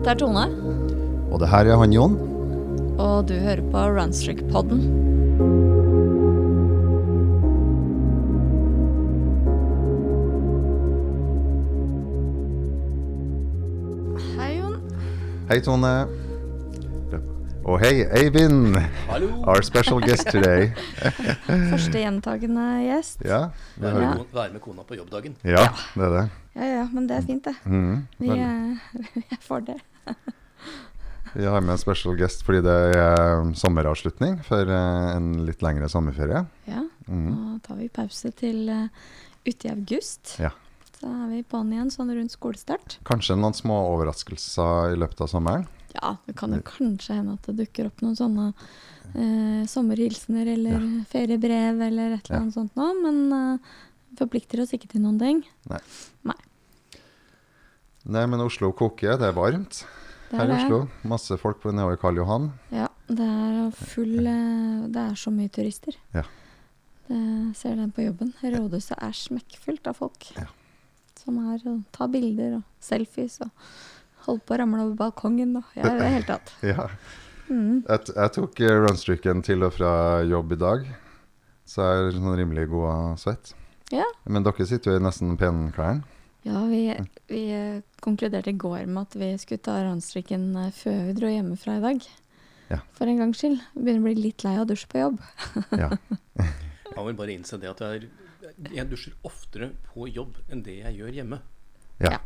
Dette er Tone, Og det her er han Jon. og du hører på Runstrick-podden. Hei, Jon. Hei, Tone. Og hei, Eivind. Hallo! Our special guest today. Første gjentagende gjest. Ja, Være med, Ja. med, være med kona på jobbdagen. ja det er det. Ja, ja, men det er fint, det. Mm, Vi, Vel, eh, vi er for det. Vi har med en special guest fordi det er sommeravslutning for eh, en litt lengre sommerferie. Ja, mm. nå tar vi pause til uh, uti august. Ja. Så er vi på'n igjen sånn rundt skolestart. Kanskje noen små overraskelser i løpet av sommeren. Ja, det kan jo kanskje hende at det dukker opp noen sånne eh, sommerhilsener eller feriebrev eller et eller Ja. sånt nå, men eh, forplikter oss ikke til noen ting. Nei. Nei, men Oslo koker. Det er varmt Det her er i det. Oslo. Masse folk på nedover Karl Johan. Ja, det er full eh, Det er så mye turister. Ja. Det ser den på jobben. Rådhuset er smekkfullt av folk. Ja. Som er og tar bilder og selfies og holder på å ramle over balkongen og ja, i det hele tatt. Ja. Mm. Jeg, jeg tok eh, runstreaken til og fra jobb i dag, så jeg er sånn rimelig god av svett. Ja. Men dere sitter jo i nesten penklærne. Ja, vi, vi eh, konkluderte i går med at vi skulle ta rundstrikken eh, før vi dro hjemmefra i dag. Ja. For en gangs skyld. Begynner å bli litt lei av å dusje på jobb. Ja. Man vil bare innse det at jeg, er, jeg dusjer oftere på jobb enn det jeg gjør hjemme. ja.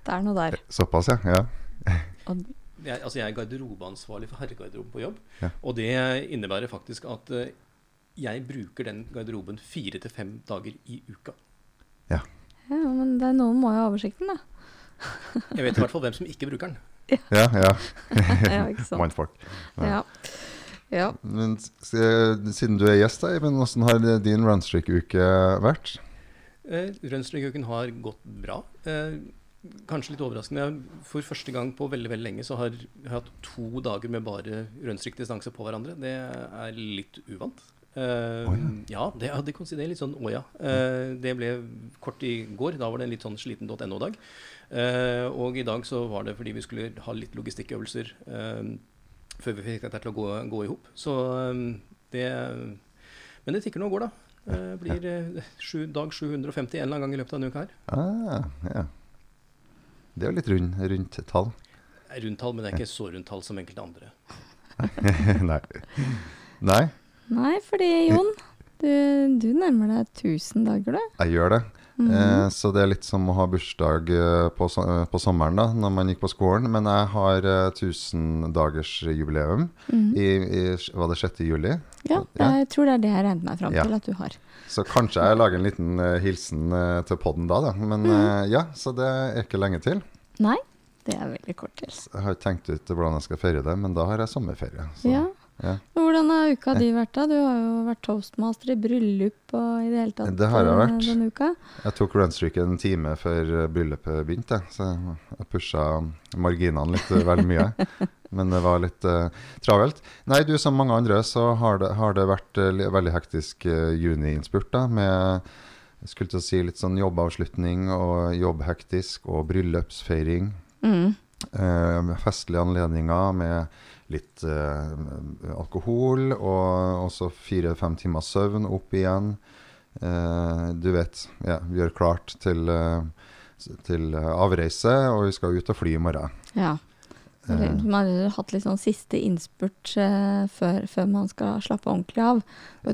Det er noe der. Såpass, ja. ja. Og Jeg, altså jeg er garderobeansvarlig for herregarderoben på jobb. Ja. Og det innebærer faktisk at eh, jeg bruker den garderoben fire til fem dager i uka. ja, men det er noen må jo ha oversikten, da. Jeg vet i hvert fall hvem som ikke bruker den. Ja, ja. Ja, ikke sant. Mannfolk. Ja. Ja. ja. Men s- siden du er gjest, Eivind, hvordan har din runstreak-uke vært? Eh, Rønstringuken har gått bra. Eh, kanskje litt overraskende. For første gang på veldig veldig lenge så har jeg hatt to dager med bare rønstrikkdistanse på hverandre. Det er litt uvant. Eh, Å, ja, det, ja, det det er litt sånn å ja. Uh, det ble kort i går. Da var det en litt sånn sliten.no-dag. Uh, og i dag så var det fordi vi skulle ha litt logistikkøvelser eh, før vi fikk dette til å gå, gå i hop. Så eh, det Men det tikker nå og går, da. Uh, blir eh, sju, dag 750 en eller annen gang i løpet av denne uka her. Ah, ja. Det er jo litt rund, rundt tall. Rundt tall, men det er ikke så rundt tall som enkelte andre. Nei. Nei, Nei, fordi Jon, du, du nærmer deg 1000 dager, du. jeg gjør det. Mhm. Eh, så det er litt som å ha bursdag eh, på, eh, på sommeren da, når man gikk på skolen. Men jeg har eh, 1000-dagersjubileum Mhm. i, i var det 6. juli. Ja, Ja. jeg tror det er det jeg regnet meg fram Ja. til at du har. Så kanskje jeg lager en liten eh, hilsen eh, til podden da, da. Men Mhm. eh, ja, så det er ikke lenge til. Nei, det er veldig kort til. Jeg har ikke tenkt ut hvordan jeg skal feire det, men da har jeg sommerferie. Så, Ja. Ja. Hvordan har uka di vært da? Du har jo vært toastmaster i bryllup og i det hele tatt Det har jeg eh, vært. denne uka. Jeg tok runstreaken en time før eh, bryllupet begynte, så jeg pusha marginene litt eh, vel mye. Men det var litt uh, travelt. Nei, du som mange andre, så har det, har det vært uh, veldig hektisk uh, juniinnspurt, da, med jeg skulle til å si litt sånn jobbavslutning og jobbhektisk og bryllupsfeiring. Mm. Eh, festlige anledninger med litt eh, alkohol og også fire-fem timer søvn opp igjen. Eh, du vet, ja, vi gjør klart til, eh, til eh, avreise, og vi skal ut og fly i morgen. Ja. Så Eh. Man har hatt litt sånn siste innspurt uh, før, før man skal slappe ordentlig av.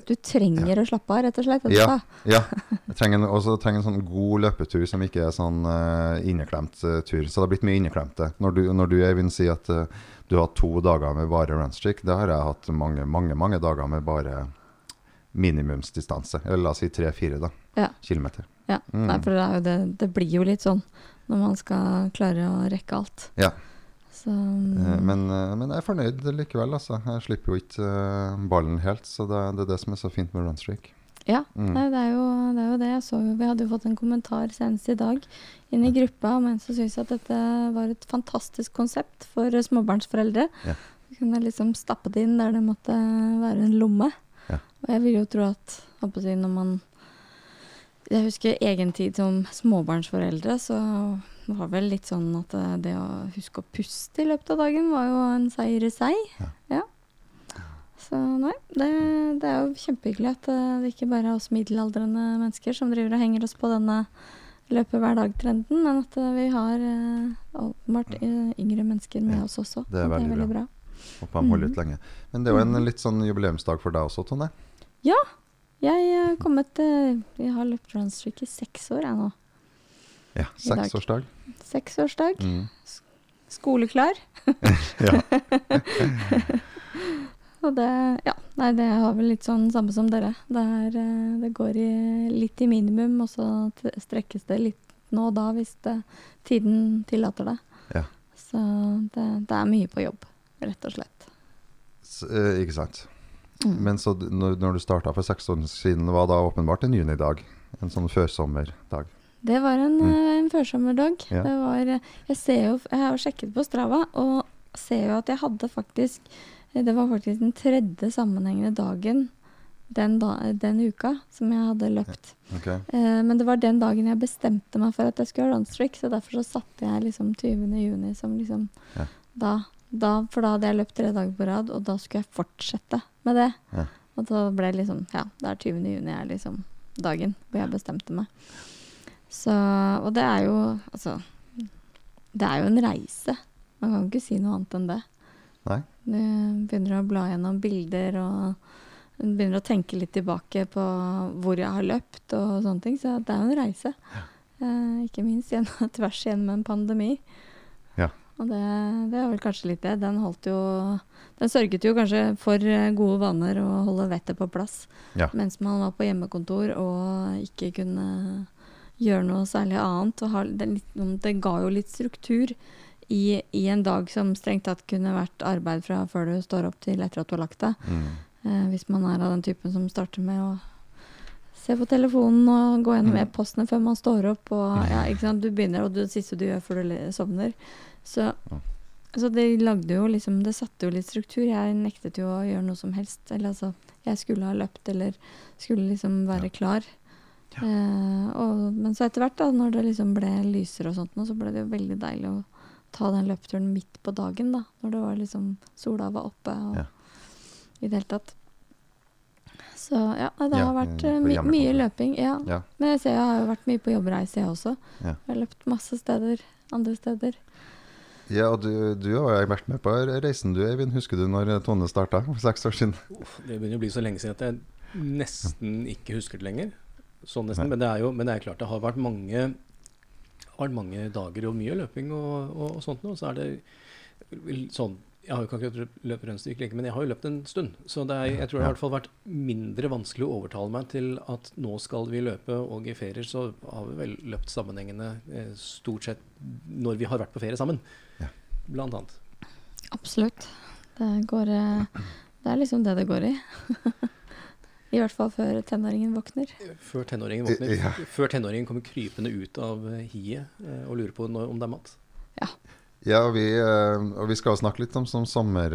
Du trenger å slappe av, rett og slett. Ja. Ja, jeg trenger en, også trenger en sånn god løpetur som ikke er sånn uh, inneklemt uh, tur. Så det har blitt mye inneklemte. Når du, når du Eivind, sier at du har hatt to dager med bare runstreak, det har jeg hatt mange, mange, mange dager med bare minimumsdistanse. Eller la oss si tre-fire da, Ja. kilometer. Ja, Mm. Nei, for det, er det, det blir jo litt sånn når man skal klare å rekke alt. Ja. Så Eh, Men, eh, men jeg er fornøyd likevel, altså. Jeg slipper jo ikke eh, ballen helt, så det, det er det som er så fint med runstreak. ja, Mm. nei, det, er jo, det er jo det. Jeg så vi hadde jo fått en kommentar senest i dag inn i gruppa om en som syntes at dette var et fantastisk konsept for småbarnsforeldre. Ja. Du kunne liksom stappe det inn der det måtte være en lomme. Ja. Og jeg vil jo tro at når man Jeg husker egen tid som småbarnsforeldre, så det var vel litt sånn at eh, det å huske å puste i løpet av dagen var jo en seier i seg. Ja. Ja. Så nei, det, det er jo kjempehyggelig at eh, det ikke bare er oss middelaldrende mennesker som driver og henger oss på denne løpe hver dag-trenden, men at eh, vi har åpenbart yngre mennesker med Ja, oss også. det er og veldig bra. Håper de holder ut Mhm. lenge. Men det er jo en Mhm. litt sånn jubileumsdag for deg også, Tonje. Jeg har kommet Jeg har løpt runstreak i seks år, jeg nå. Ja, seksårsdag. Seksårsdag. Mm. Skoleklar. Ja. Og det Ja, nei, det har vel litt sånn samme som dere. Det, er, eh, det går i, litt i minimum, og så strekkes det litt nå og da hvis det, tiden tillater det. Ja. Så det, det er mye på jobb, rett og slett. S eh, ikke sant. Mm. Men så når, når du starta for seks år siden, var da åpenbart en junidag? En sånn førsommerdag? Det var en, Mm. eh, en førsommerdag. Ja. Det var, eh, jeg, ser jo, jeg har sjekket på Strava, og ser jo at jeg hadde faktisk eh, Det var faktisk den tredje sammenhengende dagen den, da, den uka som jeg hadde løpt. Okay. Eh, men det var den dagen jeg bestemte meg for at jeg skulle ha runstreak, så derfor så satte jeg liksom 20. juni som liksom Ja. da, da, For da hadde jeg løpt tre dager på rad, og da skulle jeg fortsette med det. Ja. Og da ble det liksom Ja, det er 20. juni er liksom dagen hvor jeg bestemte meg. Så Og det er jo Altså Det er jo en reise. Man kan ikke si noe annet enn det. Nei. Du begynner å bla gjennom bilder og begynner å tenke litt tilbake på hvor jeg har løpt og sånne ting. Så det er jo en reise. Eh, ikke minst gjennom, tvers gjennom en pandemi. Ja. Og det, det er vel kanskje litt det. Den holdt jo Den sørget jo kanskje for eh, gode vaner og holde vettet på plass. Ja. Mens man var på hjemmekontor og ikke kunne gjøre noe særlig annet. Og ha, det, det ga jo litt struktur i, i en dag som strengt tatt kunne vært arbeid fra før du står opp til etter at du har lagt deg. Mm. Eh, hvis man er av den typen som starter med å se på telefonen og gå gjennom Mm. e-postene før man står opp. Og, ja, ikke sant? Du begynner, og det siste du gjør før du sovner. Så, Ja. så det lagde jo liksom Det satte jo litt struktur. Jeg nektet jo å gjøre noe som helst. Eller altså Jeg skulle ha løpt eller skulle liksom være Ja. klar. Ja. Eh, og, men så etter hvert, da, når det liksom ble lysere og sånt, så ble det jo veldig deilig å ta den løpturen midt på dagen, da. Når det var liksom Sola var oppe og Ja. i det hele tatt. Så ja, det det Ja, har vært eh, my mye løping. Ja. Ja. Men jeg ser jeg har jo vært mye på jobbreise, jeg også. Ja. Jeg har løpt masse steder, andre steder. Ja, og du, du har jo vært med på reisen du, Eivind. Husker du når Tone starta for seks år siden? Uff, det begynner å bli så lenge siden at jeg nesten ikke husker det lenger. Sånn nesten, men det er jo men det er klart det har vært mange, har vært mange dager og mye løping og, og, og sånt nå. Så er det sånn Jeg har jo ikke akkurat løpt rønnstykk lenge, men jeg har jo løpt en stund. Så det er, jeg tror det har i hvert fall vært mindre vanskelig å overtale meg til at nå skal vi løpe, og i ferier så har vi vel løpt sammenhengende eh, stort sett når vi har vært på ferie sammen. Blant annet. Absolutt. Det går eh, Det er liksom det det går i. I hvert fall før tenåringen våkner. Før tenåringen våkner. Ja. Før tenåringen kommer krypende ut av eh, hiet eh, og lurer på når, om det er mat. Ja, og vi, eh, og vi skal snakke litt om som sommer,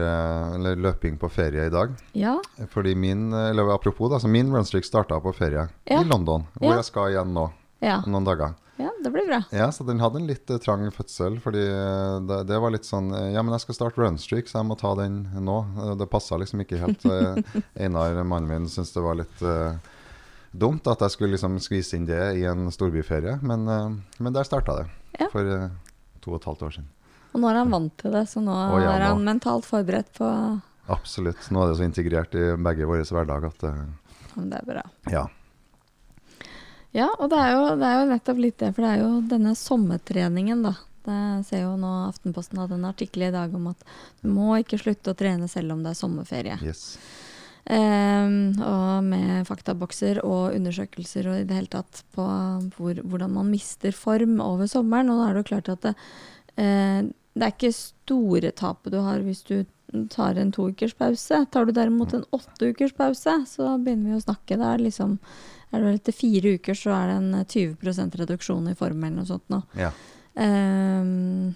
eller løping på ferie i dag. Ja. Fordi min, eller apropos da, så min runstreak starta på ferie Ja. i London, hvor Ja. jeg skal igjen nå Ja, om noen dager. Ja det blir bra. Ja, så den hadde en litt uh, trang fødsel, fordi eh, det, det var litt sånn eh, Ja, men jeg skal starte runstreak, så jeg må ta den nå. Det passa liksom ikke helt. Einar, mannen min, syntes det var litt uh, dumt at jeg skulle liksom skvise inn det i en storbyferie, men, uh, men der starta det. Ja. For to og et halvt år siden. Og nå er han vant til det, så nå ja, er han nå. mentalt forberedt på Absolutt. Nå er det så integrert i begge våre hverdag at eh, det er bra. Ja. Ja, og det er, jo, det er jo nettopp litt det, for det er jo denne sommertreningen, da. Det ser jo nå Aftenposten hadde en artikkel i dag om at du må ikke slutte å trene selv om det er sommerferie. Yes. Um, og med faktabokser og undersøkelser og i det hele tatt på hvor, hvordan man mister form over sommeren. Og da er det jo klart at det, uh, det er ikke store tapet du har hvis du tar en to ukers pause. Tar du derimot en åtte ukers pause, så begynner vi å snakke. Da er det liksom er det vel etter fire uker så er det en 20 reduksjon i formen eller noe sånt nå. Ja. Um,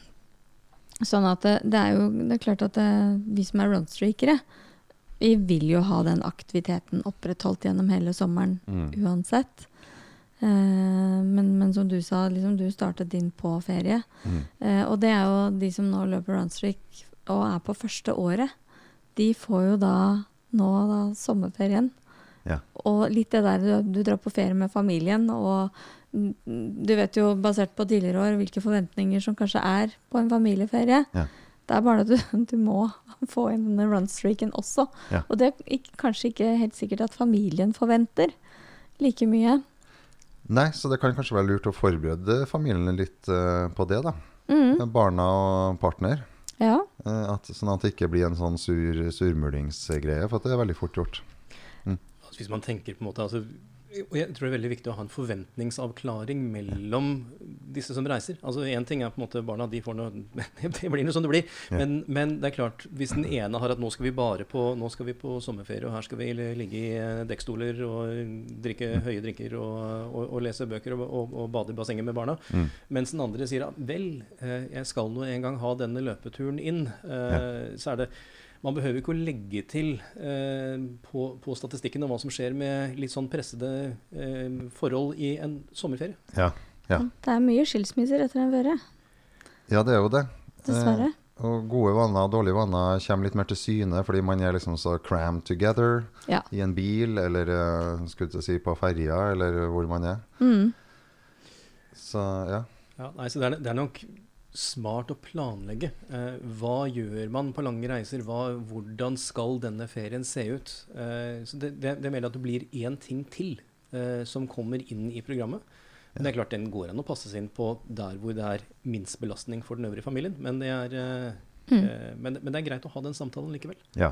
sånn at det, det er jo det er klart at det, vi som er runstreakere, vi vil jo ha den aktiviteten opprettholdt gjennom hele sommeren Mm. uansett. Eh, men, men som du sa, liksom, du startet din på ferie. Mm. Eh, og det er jo de som nå løper runstreak og er på første året. De får jo da nå da sommerferien. Ja. Og litt det der du, du drar på ferie med familien, og du vet jo basert på tidligere år hvilke forventninger som kanskje er på en familieferie. Ja. Det er bare at du, du må få inn denne runstreaken også. Ja. Og det er ikke, kanskje ikke helt sikkert at familien forventer like mye. Nei, så det kan kanskje være lurt å forberede familien litt uh, på det, da. Mm. Barna og partner. Ja. Eh, at, sånn at det ikke blir en sånn sur, surmulingsgreie, for det er veldig fort gjort. Altså, hvis man tenker på en måte altså, og Jeg tror det er veldig viktig å ha en forventningsavklaring mellom disse som reiser. Altså Én ting er på en måte barna, de får noe Det blir noe som det blir. Men, men det er klart, hvis den ene har at nå skal vi bare på Nå skal vi på sommerferie, og her skal vi ligge i eh, dekkstoler og drikke høye drinker og, og, og lese bøker og, og, bade i bassenget med barna. Mm. Mens den andre sier vel, eh, jeg skal nå en gang ha denne løpeturen inn. Eh, Så er det Man behøver ikke å legge til eh, på, på statistikken om hva som skjer med litt sånn pressede eh, forhold i en sommerferie. Ja. Ja. Det er mye skilsmisser etter en ferie, ja, det er jo det. dessverre. Eh, og gode vaner og dårlige vaner kommer litt mer til syne fordi man er liksom så crammed together Ja. i en bil, eller eh, skulle jeg si på ferja, eller hvor man er. Mm. Så ja. Ja, nei, så det er, det er nok smart å planlegge. Eh, hva gjør man på lange reiser? Hva, hvordan skal denne ferien se ut? Eh, så det, det, det er mer at det blir én ting til eh, som kommer inn i programmet. Men det er klart Den går an å passes inn på der hvor det er minst belastning for den øvrige familien. Men det er, eh, Mm. eh, men, men det er greit å ha den samtalen likevel. ja.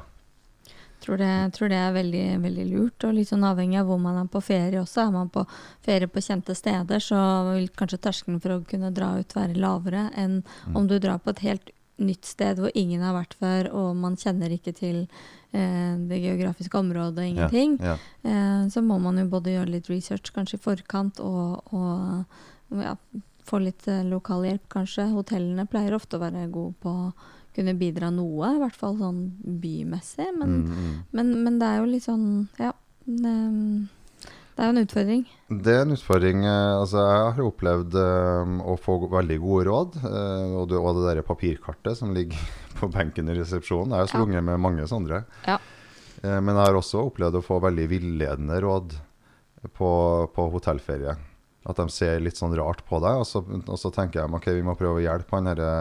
Tror det, tror det er veldig, veldig lurt, og litt sånn avhengig av hvor man er på ferie også. Er man på ferie på kjente steder, så vil kanskje terskelen for å kunne dra ut være lavere enn Mm. om du drar på et helt nytt sted hvor ingen har vært før, og man kjenner ikke til eh, det geografiske området, ingenting. Ja. Eh, så må man jo både gjøre litt research kanskje i forkant, og, og ja, få litt eh, lokal hjelp kanskje. Hotellene pleier ofte å være gode på kunne bidra noe, i hvert fall sånn bymessig. Men, Mm, mm. men, men det er jo litt sånn Ja. Det, det er jo en utfordring. Det er en utfordring. eh, Altså, jeg har opplevd eh, å få veldig gode råd. eh, og, det, og det der papirkartet som ligger på benken i resepsjonen. Har Ja. slunget med mange sånne. Ja. Men jeg har også opplevd å få veldig villedende råd på, på hotellferie. At de ser litt sånn rart på deg, og så, og så tenker jeg ok, vi må prøve å hjelpe han derre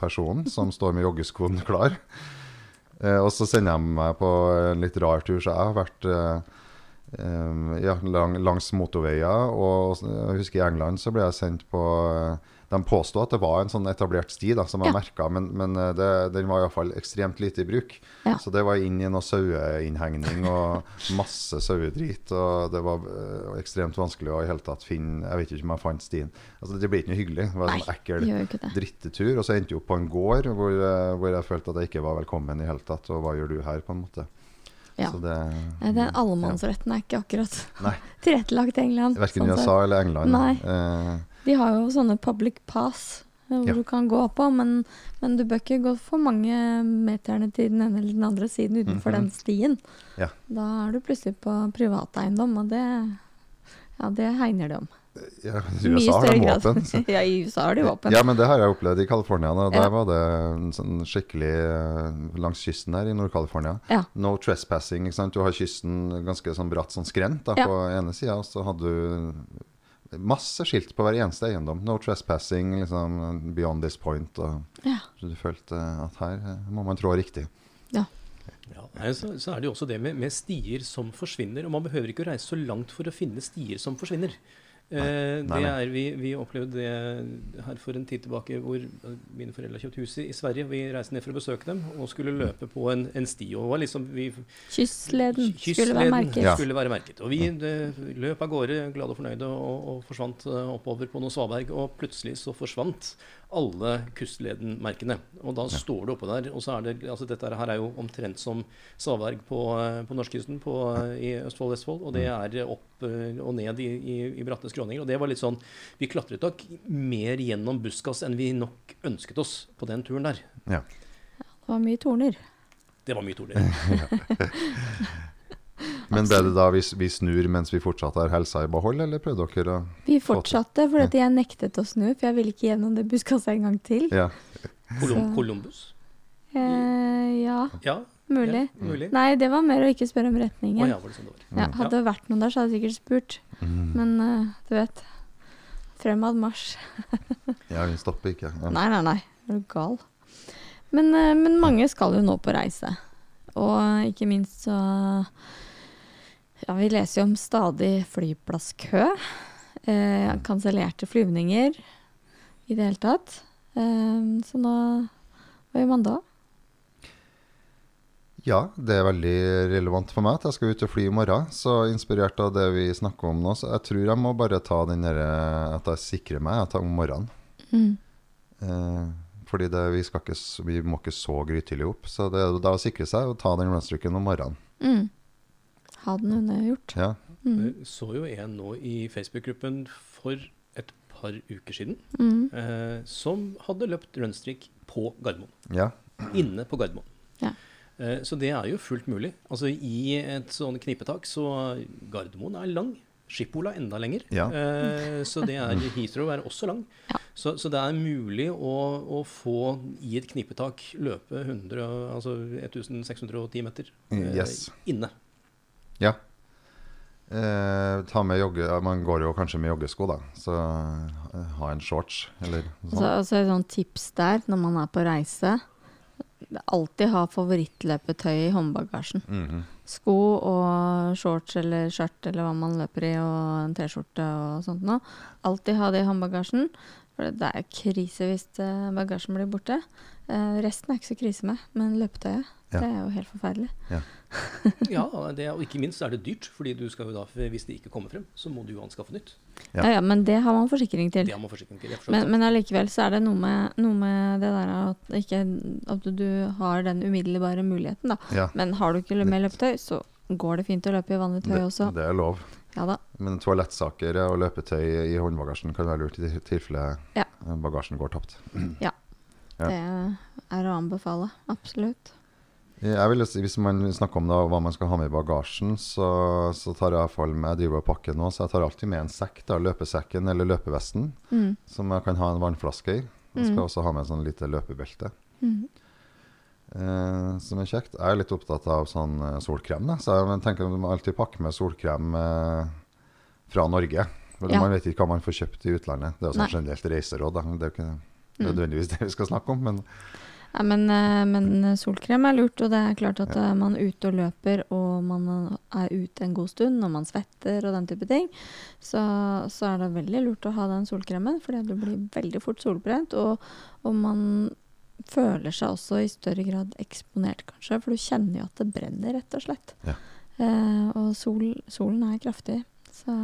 personen som står med joggeskoene klar. Eh, og så sender de meg på en litt rar tur, så jeg har vært eh, eh, ja, lang, langs motorveier. Og jeg husker i England så ble jeg sendt på eh, De påstod at det var en sånn etablert sti da, som jeg Ja. merka, men, men eh, det, den var iallfall ekstremt lite i bruk. Ja. Så det var inn i noe saueinnhegning og masse sauedrit. Og det var eh, ekstremt vanskelig å i hele tatt finne Jeg vet ikke om jeg fant stien. Altså, det ble ikke noe hyggelig. Det var en Nei, sånn ekkel drittetur. Og så endte jeg opp på en gård hvor, eh, hvor jeg følte at jeg ikke var velkommen i hele tatt. Og hva gjør du her, på en måte. Ja. Så det Nei, Den allemannsretten er ikke akkurat tilrettelagt i England. Verken sånn sett. USA eller England. Nei. Eh, De har jo sånne public pass eh, hvor Ja. du kan gå på, men, men du bør ikke gå for mange meterne til den ene eller den andre siden utenfor Mhm. den stien. Ja. Da er du plutselig på privateiendom, og det, ja, det hegner de om. ja, I USA har de våpen. ja, i USA har de våpen. Ja, men det har jeg opplevd i California. Da. Der Ja. var det en sånn skikkelig eh, langs kysten her i Nord-California. Ja. No trespassing. ikke sant? Du har kysten ganske sånn bratt sånn skrent da, på ene sida, og så hadde du masse skilt på hver eneste eiendom. No trespassing, liksom beyond this point. Og Ja. så du følte at her eh, må man trå riktig. Ja, Ja, så, så er det jo også det med, med stier som forsvinner. Og man behøver ikke å reise så langt for å finne stier som forsvinner. Eh, nei, det nei. er, vi, vi opplevde det her for en tid tilbake hvor eh, mine foreldre har kjøpt hus i, i Sverige. Vi reiste ned for å besøke dem og skulle løpe på en, en sti. Og var liksom vi, Kyssleden skulle være merket. Ja. skulle være merket. Og vi det, løp av gårde glade og fornøyde og, og forsvant eh, oppover på noe svaberg. Og plutselig så forsvant alle Kustledenmerkene. Og da står det oppå der. Og så er det altså Dette her er jo omtrent som svaberg på, eh, på norskekysten eh, i Østfold og Vestfold. Og det er opp eh, og ned i, i, i bratte skråninger. Og det var litt sånn Vi klatret nok mer gjennom buskas enn vi nok ønsket oss på den turen der. Ja. Det var mye torner. Det var mye torner. Men ble det da vi, vi snur mens vi fortsatt har helsa i behold, eller prøvde dere å Vi fortsatte, for jeg nektet å snu, for jeg ville ikke gjennom det buskaset en gang til. Ja. Columbus? Eh, ja, Ja, mulig. Ja, mulig. Nei, det var mer å ikke spørre om retningen. ja, det sånn det. Ja, hadde det vært noen der, så hadde jeg sikkert spurt. Mm. Men uh, du vet Fremad marsj. ja, hun stopper ikke. Ja. Nei, nei, nei. Er du gal? Men, uh, men mange skal jo nå på reise. Og ikke minst så Ja, vi leser jo om stadig flyplasskø. Eh, Kansellerte flyvninger i det hele tatt. Eh, så nå Hva gjør man da? Ja, det er veldig relevant for meg at jeg skal ut og fly i morgen. Så inspirert av det vi snakker om nå, så jeg tror jeg må bare ta den derre At jeg sikrer meg at jeg om morgenen. Mm. Eh, fordi det, vi, skal ikke, vi må ikke så grytidlig opp. Så det er å sikre seg å ta den runstreaken om morgenen. Mm. Ha den unnagjort. Ja. Mm. Så jo en nå i Facebook-gruppen for et par uker siden, Mm. eh, som hadde løpt runstreak på Gardermoen. ja. Inne på Gardermoen. Ja. Eh, så det er jo fullt mulig. Altså I et sånn knipetak så Gardermoen er lang. Skipola enda lenger. Ja. Eh, så det er Heathrow er også lang. Ja. Så, så det er mulig å, å få i et knipetak løpe 100, altså 1610 meter eh, Yes. inne. Ja. Eh, ta med jogge... Man går jo kanskje med joggesko, da. Så eh, ha en shorts, eller Så, sånn. altså et sånt tips der når man er på reise. Alltid ha favorittløpetøy i håndbagasjen. Mhm. Sko og shorts eller skjørt eller hva man løper i, og en T-skjorte og sånt noe. Alltid ha det i håndbagasjen. For det er jo krise hvis eh, bagasjen blir borte. Eh, resten er ikke så krise med, men løpetøyet, Ja. det er jo helt forferdelig. Ja, det, og ikke minst er det dyrt, fordi du skal jo da, hvis det ikke kommer frem, så må du jo anskaffe nytt. Ja. Ja. ja, men det har man forsikring til. Det har man forsikring til. jeg forstår Men, men allikevel så er det noe med, noe med det der at, ikke, at du har den umiddelbare muligheten, da. Ja. Men har du ikke med løpetøy, så går det fint å løpe i vanlig tøy Det, også. det er lov. Ja da. Men toalettsaker og løpetøy i håndbagasjen kan være lurt i tilfelle Ja. bagasjen går tapt. Ja. Det er å anbefale. Absolutt. Jeg vil jo si, Hvis man snakker om da, hva man skal ha med i bagasjen, så, så tar jeg iallfall med Jeg driver og pakker nå, så jeg tar alltid med en sekk. da, Løpesekken eller løpevesten, Mm. som jeg kan ha en vannflaske i. Jeg skal Mm. også ha med en sånn lite løpebelte. Mm. Eh, som er kjekt. Jeg er litt opptatt av sånn eh, solkrem, da, så jeg tenker du må alltid pakke med solkrem eh, fra Norge. For Ja. Man vet ikke hva man får kjøpt i utlandet. Det er jo sånn generelt reiseråd. Da. Det er jo ikke Mm. nødvendigvis det vi skal snakke om, men Ja, men, eh, men solkrem er lurt, og det er klart at ja. man er ute og løper, og man er ute en god stund, og man svetter og den type ting, så, så er det veldig lurt å ha den solkremen, fordi du blir veldig fort solbrent, og, og man føler seg også i større grad eksponert, kanskje, for du kjenner jo at det brenner, rett og slett. Ja. Eh, og sol, solen er kraftig, så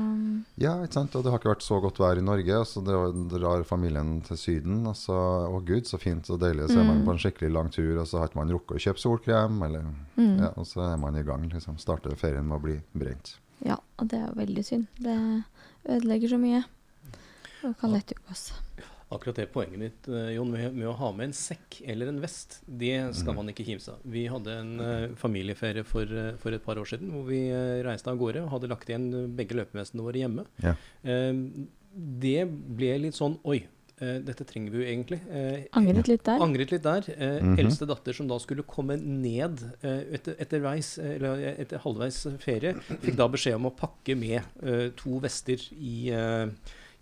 Ja, ikke sant. Og det har ikke vært så godt vær i Norge. og Så det drar familien til Syden. Og så, å gud, så fint og deilig. Så er man Mm. på en skikkelig lang tur, og så har ikke man rukket å kjøpe solkrem. Eller, mm. ja, og så er man i gang. liksom. Starter ferien med å bli brent. Ja, og det er veldig synd. Det ødelegger så mye. Og kan lett unngås. Akkurat det poenget ditt, eh, Jon, med, med å ha med en sekk eller en vest, det skal man ikke kimse av. Vi hadde en eh, familieferie for, eh, for et par år siden hvor vi reiste av gårde og hadde lagt igjen begge løpevestene våre hjemme. Ja. Det ble litt sånn Oi, dette trenger vi jo egentlig. Eh, Angret litt der. Angret litt der. Eh, Mhm. Eldste datter som da skulle komme ned eh, etter, eller etter halvveis ferie, fikk da beskjed om å pakke med eh, to vester i, eh,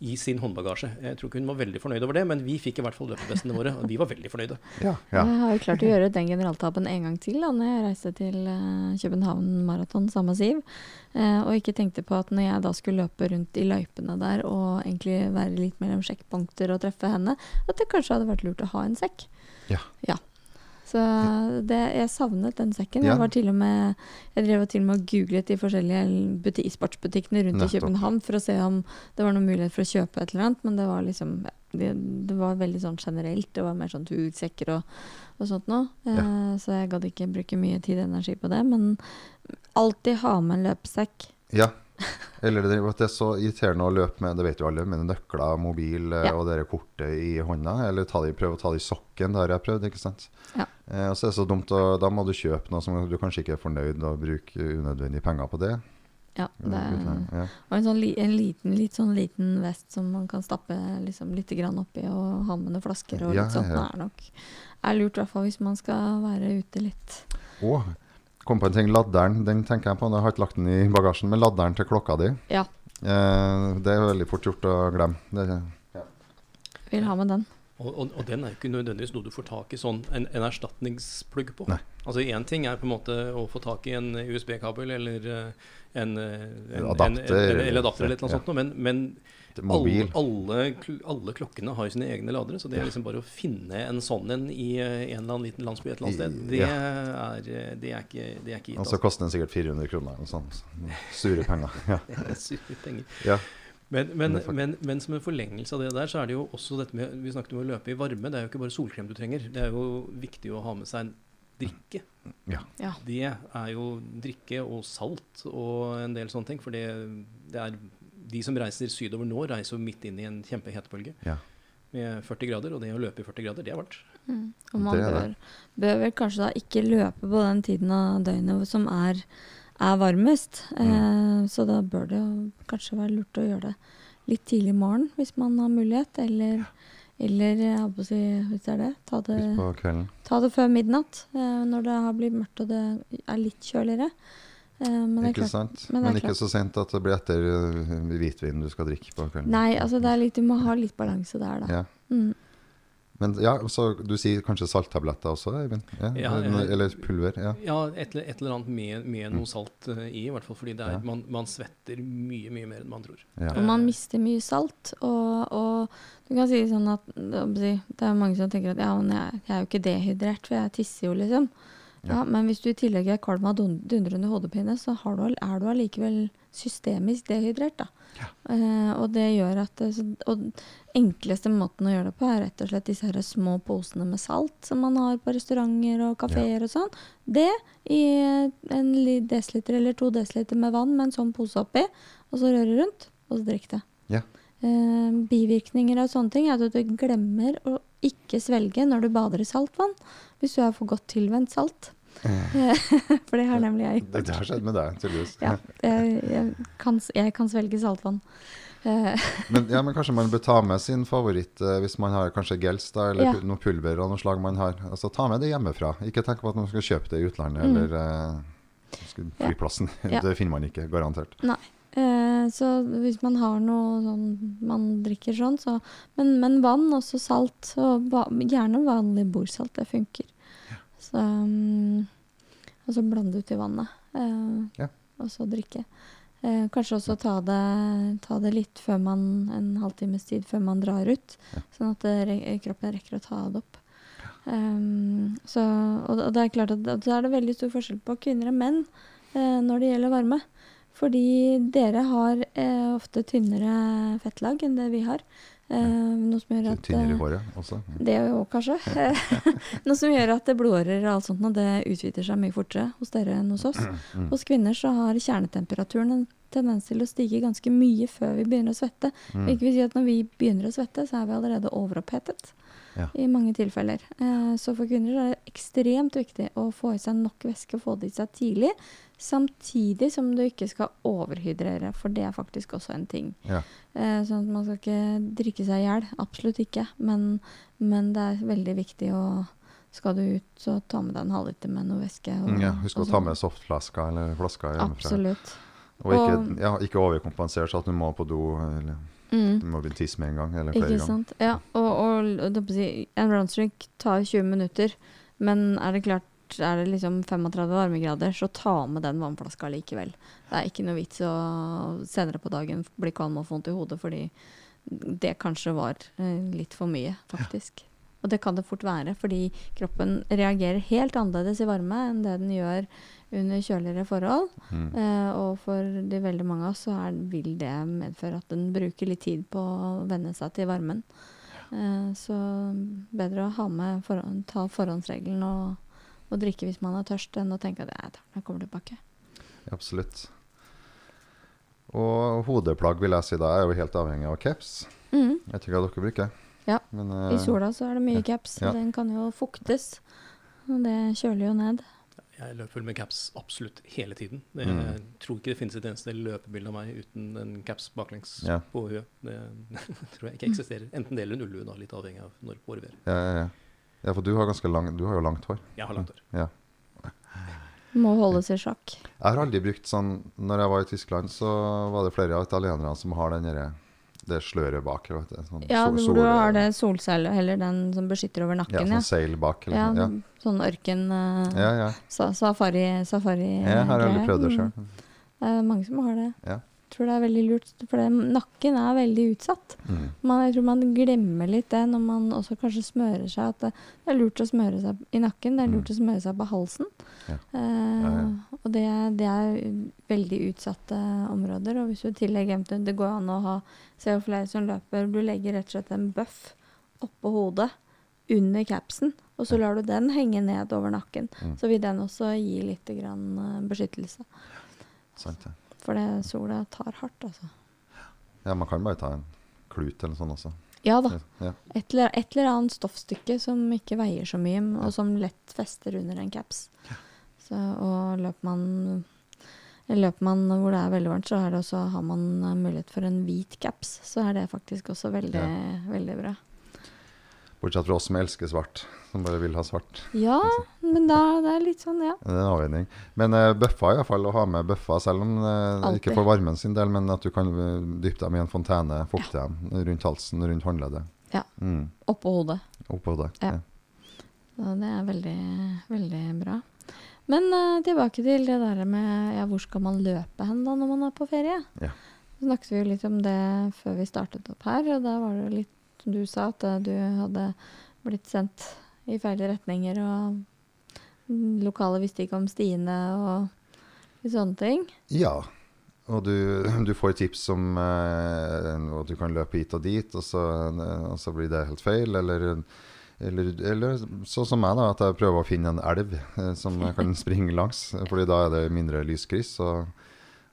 i sin håndbagasje. Jeg tror ikke hun var veldig fornøyd over det, men vi fikk i hvert fall løpevestene våre, og vi var veldig fornøyde. Ja, ja. Jeg har jo klart å gjøre den generaltabben en gang til da når jeg reiste til eh, København Maraton sammen med Siv. Eh, og ikke tenkte på at når jeg da skulle løpe rundt i løypene der og egentlig være litt mellom sjekkpunkter og treffe henne, at det kanskje hadde vært lurt å ha en sekk. Ja. Ja. Så det, jeg savnet den sekken. Ja. Jeg, var til og med, jeg drev til og med og googlet de forskjellige sportsbutikkene rundt Nettopp. i København for å se om det var noen mulighet for å kjøpe et eller annet, men det var liksom det, det var veldig sånn generelt. Det var mer sånn tursekker og, og sånt noe. Eh, så jeg gadd ikke bruke mye tid og energi på det. Men alltid ha med en løpesekk. ja. Eller det, at det er så irriterende å løpe med det vet jo alle, med nøkler, mobil eh, Ja. og det kortet i hånda. Eller ta det, prøve å ta det i sokken. Det har jeg prøvd. ikke sant? Ja. Eh, og så er det så dumt, og da må du kjøpe noe som du kanskje ikke er fornøyd og bruke unødvendige penger på det. Ja, det Ja. Og en, sånn, li- en liten, litt sånn liten vest som man kan stappe liksom, litt grann oppi og ha med noen flasker og Ja, litt sånt. ja. Det er nok er lurt, i hvert fall hvis man skal være ute litt. Å, kom på en ting. Ladderen, den tenker jeg på. Jeg har ikke lagt den i bagasjen, men ladderen til klokka di. Ja, Eh, det er veldig fort gjort å glemme. Det, vil ha med den. Og, og, og den er jo ikke nødvendigvis noe du får tak i sånn en, en erstatningsplugg på. Nei. Altså Én ting er på en måte å få tak i en USB-kabel eller eh, en, eh, en, Adapter, en, en, eller adapter eller et eller annet ja. sånt, noe, men, mobil. Alle, alle, alle klokkene har jo sine egne ladere, så det er liksom bare å finne en sånn en i eh, en eller annen liten landsby et eller annet sted, det, Ja. er, eh, det er ikke, det er ikke gitt. Og så koster den sikkert 400 kroner. eller Sånn. Sure penger. Ja. altså. Sure penger. ja. Men, men, Men men, men som en forlengelse av det der, så er det jo også dette med Vi snakket om å løpe i varme. Det er jo ikke bare solkrem du trenger. Det er jo viktig å ha med seg en drikke. Ja. Ja. Det er jo drikke og salt og en del sånne ting. For det, det er De som reiser sydover nå, reiser jo midt inn i en kjempehetebølge Ja. med 40 grader. Og det å løpe i 40 grader, det er varmt. Mm. Og man Det er bør, det. bør vel kanskje da ikke løpe på den tiden av døgnet som er, er varmest. Mm. Eh, så da bør det jo kanskje være lurt å gjøre det litt tidlig i morgen hvis man har mulighet. Eller, eller jeg holdt på å si, hvis det er det, ta det, Ut på kvelden. ta det før midnatt. Eh, når det har blitt mørkt og det er litt kjøligere. Eh, men Ikke klart, sant? men Men, ikke så sent at det blir etter uh, hvitvin du skal drikke på kvelden. Nei, altså det er litt, du må ha litt balanse der, da. Ja. Mm. Men ja, så du sier kanskje salttabletter også, Eivind? Ja, Ja, eller, eller pulver? Ja. Ja, et, eller- et eller annet med, med noe salt uh, i, i hvert fall. Fordi det er, Ja. man, man svetter mye, mye mer enn man tror. ja. Og man mister mye salt. Og, og du kan si sånn at Det er mange som tenker at ja, men jeg, jeg er jo ikke dehydrert, for jeg tisser jo, liksom. Ja, Ja. Men hvis du i tillegg er kvalm av dun- dundrende hodepine, så har du, er du allikevel systemisk dehydrert. da. Eh, og det gjør at Og enkleste måten å gjøre det på, er rett og slett disse her små posene med salt som man har på restauranter og kafeer og sånn. Det i en desiliter eller to desiliter med vann med en sånn pose oppi, og så røre rundt, og så drikke det. Ja. Eh, bivirkninger av sånne ting er at du glemmer å ikke svelge når du bader i saltvann, hvis du er for godt tilvendt salt. For det har nemlig jeg Det, det har skjedd med deg, tydeligvis. Ja, jeg, jeg, kan, jeg kan svelge saltvann. Eh, Men, ja, men kanskje man bør ta med sin favoritt eh, hvis man har kanskje gels da, eller Ja. noe pulver av noe slag man har. Altså Ta med det hjemmefra. Ikke tenk på at man skal kjøpe det i utlandet Mm. eller eh, flyplassen. Ja. Det finner man ikke, garantert. Eh, så hvis man har noe sånn man drikker sånn, så Men, men vann, også salt. Og gjerne vanlig bordsalt. Det funker. Så mm, Og så blande ut i vannet. eh, Ja. Og så drikke. Eh, kanskje også ta det, ta det litt før man en halvtimes tid før man drar ut. Ja. Sånn at det, kroppen rekker å ta det opp. Um, så, og, det- og det er klart at da er det veldig stor forskjell på kvinner og menn eh, når det gjelder varme. Fordi dere har eh, ofte tynnere fettlag enn det vi har. Eh, noe som gjør at Tynnere eh, håret også. Det òg, kanskje. noe som gjør at det blodårer og alt sånt og det utvider seg mye fortere hos dere enn hos oss. Mm. Hos kvinner så har kjernetemperaturen en tendens til å stige ganske mye før vi begynner å svette. Mm. Hvilket vil si at når vi begynner å svette, så er vi allerede overopphetet. Ja. I mange tilfeller. Eh, så for kvinner så er det ekstremt viktig å få i seg nok væske, få det i seg tidlig. Samtidig som du ikke skal overhydrere, for det er faktisk også en ting. Ja. Eh, sånn at man skal ikke drikke seg i hjel. Absolutt ikke. Men, men det er veldig viktig å Skal du ut, så ta med deg en halvliter med noe væske. og- Mm, ja, husk å ta sånn. med softflasker eller flasker hjemmefra. Absolutt. Og ikke, ja, ikke overkompensere så at du må på do eller Mm. du må bli tisse med en gang eller flere ganger. Ja, og, og, si, en runstreak tar 20 minutter, men er det klart er det liksom 35 varmegrader, så ta med den vannflaska likevel. Det er ikke noe vits å senere på dagen bli kvalm og få vondt i hodet, fordi det kanskje var eh, litt for mye, faktisk. Og det kan det fort være, fordi kroppen reagerer helt annerledes i varme enn det den gjør under kjøligere forhold. Mm. Eh, og for de veldig mange av oss så er, vil det medføre at den bruker litt tid på å venne seg til varmen. Eh, så bedre å ha med forhånd, ta forhåndsregelen og, og drikke hvis man er tørst, enn å tenke at jeg tar den jeg kommer tilbake. Absolutt. Og hodeplagg vil jeg si da er jo helt avhengig av caps. Mm. Jeg hva dere bruker. Ja, Men, I eh, sola så er det mye caps, Ja. den kan jo fuktes. Og det kjøler jo ned. Jeg løper vel med caps absolutt hele tiden. Det, Mm. Jeg tror ikke det finnes et eneste løpebilde av meg uten en caps baklengs Ja. på huet. Det tror jeg ikke eksisterer. Enten det eller en ullue, litt avhengig av når på året ja, ja, ja. ja, for du har lang, du har jo langt hår. Jeg har langt hår. Ja. Må holdes i sjakk. Jeg har aldri brukt sånn Når jeg var i Tyskland, så var det flere av italienerne som har den derre det sløret bak. Vet du, sånn Ja, sol- hvor du har det solceille, eller den som beskytter over nakken. Ja, sånn Ja, seil bak. Eller, ja, sånn, sånn ørken uh, ja. ja, ja. sa- Safari, safari Jeg har aldri prøvd det Mm. sjøl. Det er mange som har det. Ja. Tror det er veldig lurt, for det, nakken er veldig utsatt. Mm. Man, jeg tror man glemmer litt det når man også kanskje smører seg. At det, det er lurt å smøre seg i nakken, det er lurt Mm. å smøre seg på halsen. Ja. Eh, Ja, ja. Og det, det er veldig utsatte områder. Og hvis du i tillegg eventuelt Det går an å ha Ser jo flere som løper. Du legger rett og slett en bøff oppå hodet under capsen, og så lar du den henge ned over nakken. Mm. Så vil den også gi litt grann, eh, beskyttelse. Sant det. For det sola tar hardt, altså. Ja, man kan bare ta en klut eller sånn også. Ja da. Ja. Et eller, et eller annet stoffstykke som ikke veier så mye, og som lett fester under en caps. Så, og løper man, løper man hvor det er veldig varmt, så er det også, har man mulighet for en hvit caps. Så er det faktisk også veldig, veldig bra. Bortsett fra oss som elsker svart, som bare vil ha svart. Ja, men da det er litt sånn, ja. Det er en avveining. Men uh, bøffer iallfall, å ha med bøffer, selv om uh, ikke for varmen sin del, men at du kan eh, dyppe dem i en fontene, fukte dem rundt halsen, rundt håndleddet. Ja. Mm. Oppå hodet. Oppå hodet, Ja. Så det er veldig, veldig bra. Men uh, tilbake til det der med ja, hvor skal man løpe hen da når man er på ferie? Ja. Så snakket vi jo litt om det før vi startet opp her, og da var det litt du sa, at eh, du hadde blitt sendt i feil retninger, og lokale visste ikke om stiene og sånne ting. Ja. Og du, du får tips om eh, at du kan løpe hit og dit, og så, og så blir det helt feil. Eller, eller, eller sånn som meg, da, at jeg prøver å finne en elv eh, som jeg kan springe langs. fordi da er det mindre lyskryss og,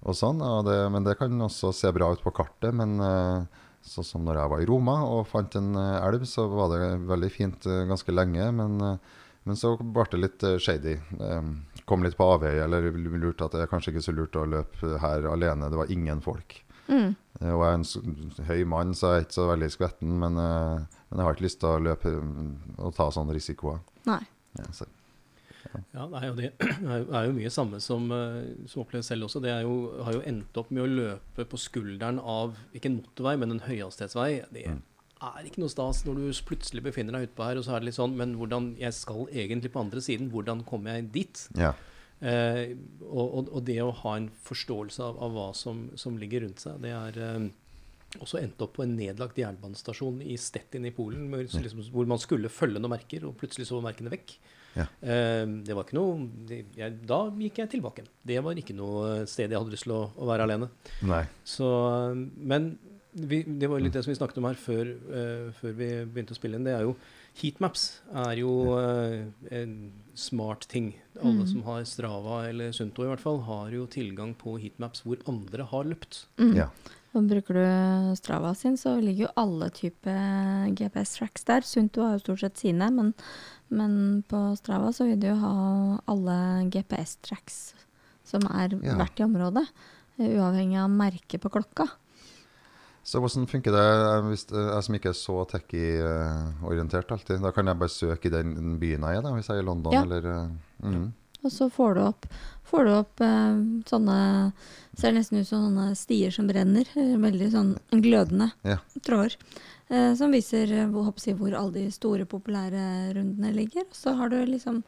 og sånn. Og det, men det kan også se bra ut på kartet. Men eh, sånn som når jeg var i Roma og fant en eh, elv, så var det veldig fint eh, ganske lenge. Men, eh, men så ble det litt shady. Eh, kom litt på avveie, eller lurte at det er kanskje ikke så lurt å løpe her alene. Det var ingen folk. Mm. Og jeg er en høy mann, så jeg er ikke så veldig skvetten. Men, men jeg har ikke lyst til å løpe mm, og ta sånne risikoer. Nei. Ja, så. Ja, det er jo det. Det er jo, mye samme som, eh, som oppleves selv også. Det er jo, har jo endt opp med å løpe på skulderen av ikke en motorvei, men en høyhastighetsvei. Det Mm. er ikke noe stas når du plutselig befinner deg utpå her, og så er det litt sånn Men hvordan Jeg skal egentlig på andre siden. Hvordan kommer jeg dit? Ja. Eh, og, og, det å ha en forståelse av, av hva som, som ligger rundt seg, det er eh, også endt opp på en nedlagt jernbanestasjon i Stettin i Polen, hvor, liksom, hvor man skulle følge noen merker, og plutselig så var merkene vekk. Ja. Eh, det var ikke noe det, jeg, Da gikk jeg tilbake. Det var ikke noe sted jeg hadde lyst til å, å være alene. Nei. Så, men vi, det var litt det som vi snakket om her før, uh, før vi begynte å spille inn. Det er jo Heatmaps er jo uh, en smart ting. Alle Mm. som har Strava eller Sunto i hvert fall, har jo tilgang på heatmaps hvor andre har løpt. Mm. Ja. Og bruker du Strava sin, så ligger jo alle typer GPS-tracks der. Sunto har jo stort sett sine, men, men på Strava så vil du jo ha alle GPS-tracks som er Ja. verdt i området. eh, Uavhengig av merket på klokka. Så hvordan funker det hvis jeg som ikke er så techie-orientert alltid? Da kan jeg bare søke i den byen jeg er, da, hvis jeg er i London Ja. eller eh, mhm. Og så får du opp, får du opp eh, sånne Ser nesten ut som sånne stier som brenner. eh, Veldig sånn glødende Ja. tråder. Eh, som viser eh, hvor, alle de store, populære rundene ligger. Så har du liksom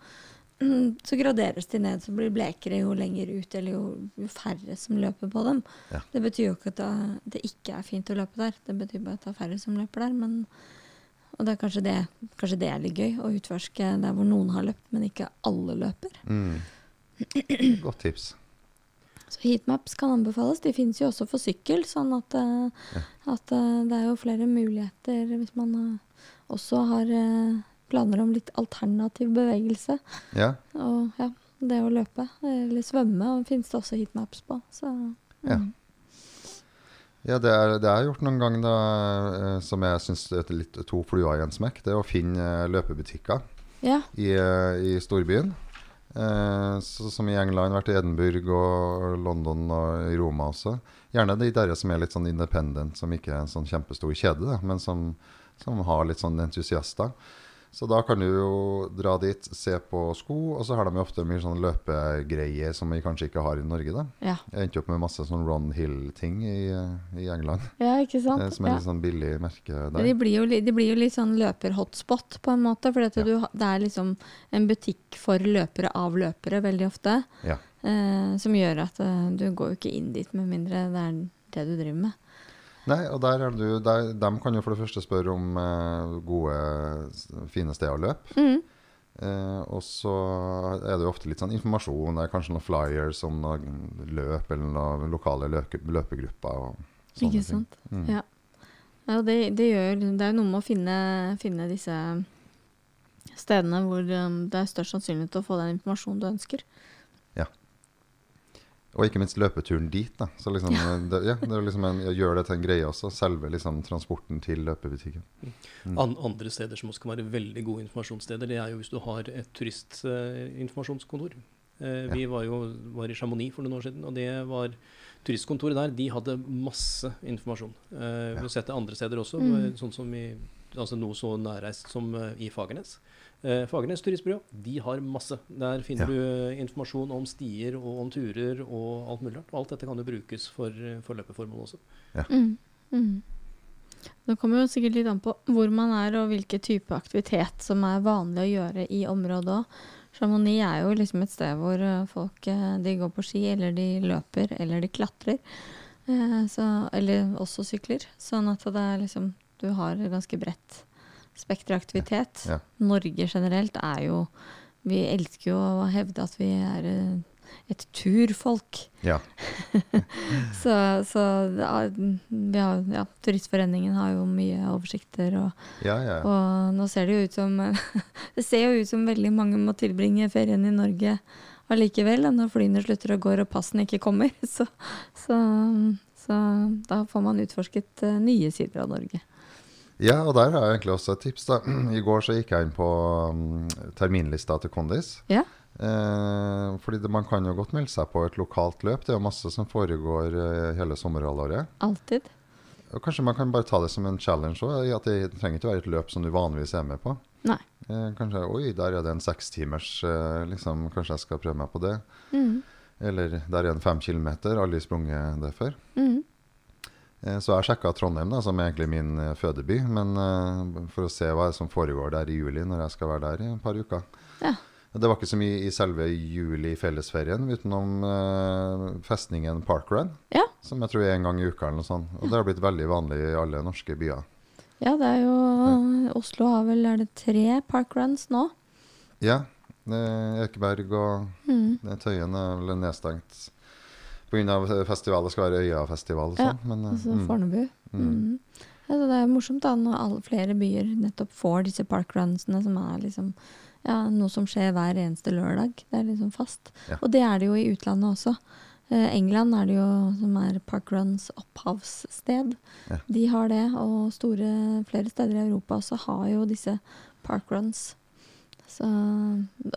Så graderes de ned, så blir blekere jo lenger ut, eller jo, jo færre som løper på dem. Ja. Det betyr jo ikke at det, det ikke er fint å løpe der, det betyr bare at det er færre som løper der. Men, og det er kanskje det, kanskje det er litt gøy, å utforske der hvor noen har løpt, men ikke alle løper. Mm. Godt tips. Så heatmaps kan anbefales. De finnes jo også for sykkel, sånn at, ja. at eh, det er jo flere muligheter hvis man eh, også har eh, planer om litt alternativ bevegelse. Ja. Og ja, det å løpe eller svømme og finnes det også heatmaps på. Så, Ja. mm. Ja, det er det jeg gjort noen ganger, da, eh, som jeg syns er litt to fluer i en smekk, det er å finne eh, løpebutikker Ja. i, eh, i storbyen. Eh, så, som i England, vært i Edinburgh og London og i Roma også. Gjerne de der som er litt sånn independent, som ikke er en sånn kjempestor kjede, men som, som har litt sånn entusiaster. Så da kan du jo dra dit, se på sko, og så har de jo ofte mye sånn løpegreier som vi kanskje ikke har i Norge. da. Ja. Jeg endte opp med masse sånn Ron Hill-ting i, i England, ja, ikke sant? eh, som er Ja. litt sånn billig merke der. De blir, jo, de blir jo litt sånn løper-hotspot på en måte. For Ja. du, det er liksom en butikk for løpere av løpere veldig ofte. Ja. Eh, som gjør at eh, du går jo ikke inn dit med mindre det er det du driver med. Nei, og der er du, der, De kan jo for det første spørre om eh, gode, fine steder å løpe. Mm. Eh, og så er det jo ofte litt sånn informasjon, det er kanskje noen flyers om noe løp eller noen lokale løke, løpegrupper. Ikke sant? Mm. Ja. Ja, det, det, gjør, det er jo noe med å finne, finne disse stedene hvor um, det er størst sannsynlighet til å få den informasjonen du ønsker. Og ikke minst løpeturen dit. da. Så liksom, det, ja, det er liksom en, Gjør det til en greie også, selve liksom transporten til løpebutikken. Mm. An andre steder som også kan være veldig gode informasjonssteder, det er jo hvis du har et turistinformasjonskontor. Eh, vi var jo var i Chamonix for noen år siden, og det var turistkontoret der. De hadde masse informasjon. Eh, vi har sett det andre steder også, Mm. sånn som i, altså noe så nærreist som eh, i Fagernes. Eh, Fagernes turistbyrå de har masse. Der finner Ja. du informasjon om stier og om turer og alt mulig rart. Og alt dette kan jo brukes for, for løpeformål også. Mm. Mm. Det kommer jo sikkert litt an på hvor man er og hvilken type aktivitet som er vanlig å gjøre i området òg. Chamonix er jo liksom et sted hvor eh, folk eh, de går på ski, eller de løper, eller de klatrer. Eh, så, eller også sykler. Sånn at det er liksom Du har ganske bredt spekter av. Ja. Norge generelt er jo Vi elsker jo å hevde at vi er eh, et turfolk. Ja. Så, så ja, ja, Turistforeningen har jo mye oversikter, og, Ja, ja. og nå ser det jo ut som Det ser jo ut som veldig mange må tilbringe ferien i Norge allikevel, når flyene slutter å gå og passene ikke kommer. Så, så, så da får man utforsket eh, nye sider av Norge. Ja, og der har jeg egentlig også et tips. da. I går så gikk jeg inn på um, terminlista til Kondis. Ja. Eh, fordi det, man kan jo godt melde seg på et lokalt løp. Det er jo masse som foregår eh, hele sommerhalvåret. Alltid. Og kanskje man kan bare ta det som en challenge òg. At det trenger ikke være et løp som du vanligvis er med på. Nei. Eh, kanskje Oi, der er det en sekstimers eh, liksom, Kanskje jeg skal prøve meg på det. Mm. Eller der er det fem kilometer. Aldri sprunget det før. Mm. Eh, Så jeg sjekka Trondheim, da, som er egentlig min eh, fødeby, men eh, for å se hva som foregår der i juli, når jeg skal være der i et par uker. Ja. Det var ikke så mye i selve juli-fellesferien, utenom eh, festningen Parkrun, Ja. som jeg tror er en gang i uka eller noe sånt. Og det har blitt veldig vanlig i alle norske byer. ja, det er jo Oslo har vel er det tre parkruns nå. Ja. Ekeberg og Mm. Tøyen er vel nedstengt pga. festival. Det skal være Øyafestival og Ja, sånn. men, eh, Altså mm, Fornebu. mm. Mm. Altså, det er morsomt da når alle flere byer nettopp får disse parkrunsene, som er liksom ja, noe som skjer hver eneste lørdag. Det er liksom fast. Ja. Og det er det jo i utlandet også. Eh, England er det jo som er parkruns opphavssted. Ja. De har det, og store, flere steder i Europa også har jo disse parkruns. Så,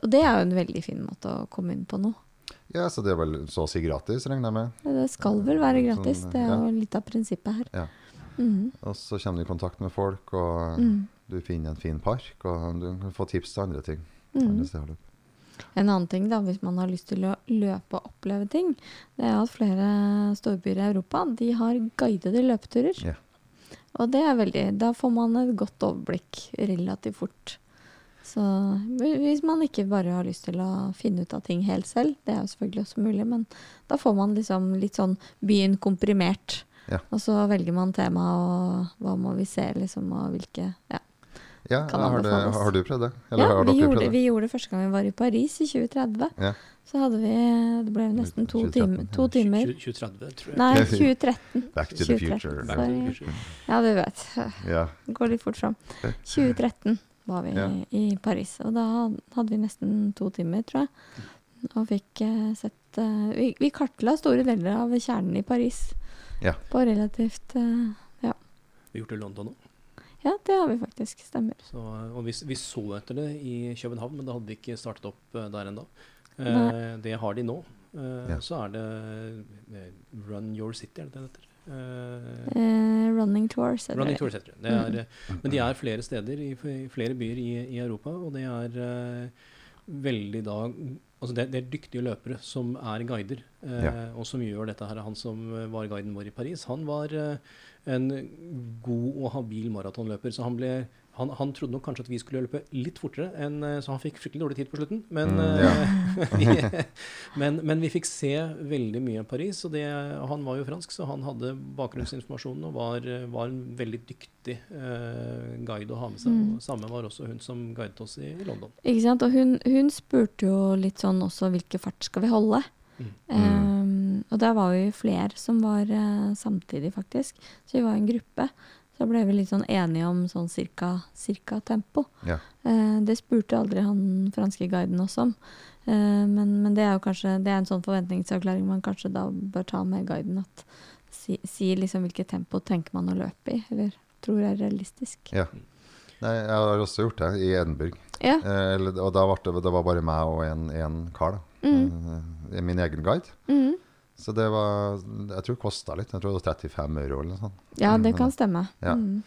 og det er jo en veldig fin måte å komme inn på nå. Ja, så det er vel så å si gratis, regner jeg med. Det skal vel være Sånn, gratis, det er ja. jo litt av prinsippet her. Ja. Mm. Og så kommer du i kontakt med folk, og Mm. du finner en fin park, og du kan få tips til andre ting. Mm. Andre. En annen ting da, hvis man har lyst til å løpe og oppleve ting, det er at flere storbyer i Europa de har guidede løpeturer. Yeah. Og det er veldig, da får man et godt overblikk relativt fort. Så hvis man ikke bare har lyst til å finne ut av ting helt selv, det er jo selvfølgelig også mulig, men da får man liksom litt sånn byen komprimert. Ja. Og så velger man tema og hva må vi se, liksom, og hvilke Ja, Ja, Kan har, det, har du prøvd det? Eller ja har vi, gjorde, prøvd det? vi gjorde det første gang vi var i Paris i 2030. Ja. Så hadde vi Det ble nesten to 2013, timer. To timer. 2030, tror jeg. Nei, 2013. Back to the future. Sorry. Ja, du vet. Det går litt fort fram. 2013 var vi Ja. i Paris, og da hadde vi nesten to timer, tror jeg. Og fikk eh, sett eh, vi, vi kartla store deler av kjernen i Paris Ja. På relativt eh, Ja. Vi har gjort det i London òg. ja, det har vi faktisk. Stemmer. Så, og vi, vi så etter det i København, men det hadde vi ikke startet opp der ennå. Eh, det har de nå. Eh, Ja. Så er det Run Your City, er det det heter? Eh, Eh, running tours. er Running det? Tours heter det. det er, eh, men de er flere steder i, i flere byer i, i Europa, og det er uh, veldig da Altså det, det er dyktige løpere som er guider, uh, Ja. og som gjør dette her. Han som var guiden vår i Paris, han var en god og habil maratonløper, så han ble han, han trodde nok kanskje at vi skulle løpe litt fortere, enn, eh, så han fikk fryktelig dårlig tid på slutten. Men, Mm, ja. vi, men, men vi fikk se veldig mye av Paris, og det, han var jo fransk, så han hadde bakgrunnsinformasjonen og var, var en veldig dyktig uh, guide å ha med seg. Mm. Og samme var også hun som guidet oss i, i London. Ikke sant? Og hun, hun spurte jo litt sånn også hvilke fart skal vi holde. Mm. Um, og der var vi flere som var uh, samtidig, faktisk. Så vi var en gruppe. Så ble vi litt sånn enige om sånn cirka, cirka tempo. Ja. Eh, det spurte aldri han franske guiden oss om. Eh, men, men det er jo kanskje det er en sånn forventningsavklaring man kanskje da bør ta med guiden. At si, si liksom hvilket tempo tenker man å løpe i, eller tror er realistisk. Ja. Nei, jeg har også gjort det i Edinburgh. Ja. Eh, og da var det, det var bare meg og en, en kar. da. Mm. Eh, min egen guide. Mm. Så det var Jeg tror det kosta litt. Jeg tror det var 35 euro eller noe sånt. Ja, det Mm, kan stemme. Ja. Mm.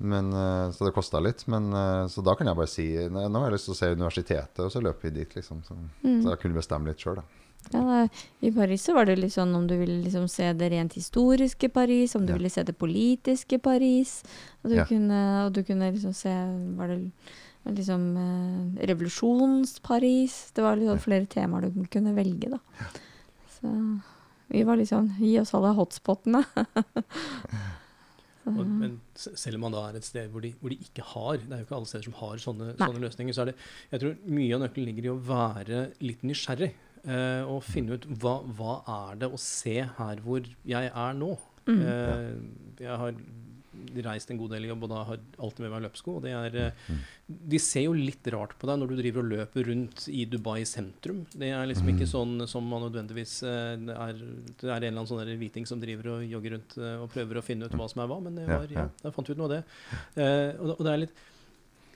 Men, eh, så det kosta litt. Men, eh, så da kan jeg bare si Nå har jeg lyst til å se universitetet, og så løper vi dit, liksom. Så, Mm. så jeg kunne bestemme litt sjøl, da. Ja, da, I Paris så var det litt sånn om du ville liksom se det rent historiske Paris, om du Ja. ville se det politiske Paris. Og du, Ja. kunne, og du kunne liksom se Var det liksom eh, revolusjons-Paris? Det var liksom flere temaer du kunne velge, da. Så vi var liksom Gi oss alle hotspotene. Og, men selv om man da er et sted hvor de, hvor de ikke har Det er jo ikke alle steder som har sånne, sånne løsninger. Så er det Jeg tror mye av nøkkelen ligger i å være litt nysgjerrig. Eh, og finne ut hva, hva er det å se her hvor jeg er nå. mm. Eh, jeg har reist en god del i jobb, og da har alltid med meg løpesko. Og det er, eh, de ser jo litt rart på deg når du driver og løper rundt i Dubai sentrum. Det er liksom ikke sånn som man nødvendigvis eh, er, det er en eller annen sånn hviting som driver og jogger rundt eh, og prøver å finne ut hva som er hva, men det var, ja, da fant vi ut noe av det. Og, det- er litt